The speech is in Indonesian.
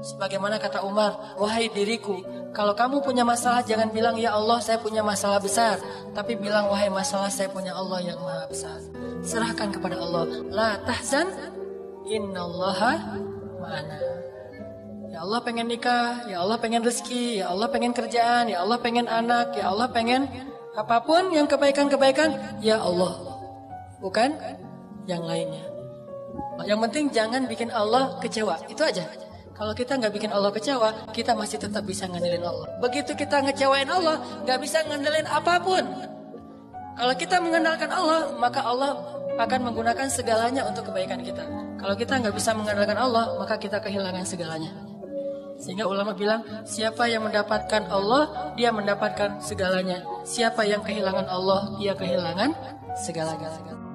Sebagaimana kata Umar, wahai diriku, kalau kamu punya masalah jangan bilang ya Allah saya punya masalah besar, tapi bilang wahai masalah saya punya Allah yang maha besar. Serahkan kepada Allah. La tahzan, innallaha ma'ana. Ya Allah pengen nikah, ya Allah pengen rezeki, ya Allah pengen kerjaan, ya Allah pengen anak, ya Allah pengen apa pun yang kebaikan-kebaikan, ya Allah. Bukan yang lainnya. Yang penting jangan bikin Allah kecewa. Itu aja. Kalau kita nggak bikin Allah kecewa, kita masih tetap bisa ngandelin Allah. Begitu kita ngecewain Allah, nggak bisa ngandelin apa pun. Kalau kita mengandalkan Allah, maka Allah akan menggunakan segalanya untuk kebaikan kita. Kalau kita nggak bisa mengandalkan Allah, maka kita kehilangan segalanya. Sehingga ulama bilang, siapa yang mendapatkan Allah, dia mendapatkan segalanya. Siapa yang kehilangan Allah, dia kehilangan segala-galanya.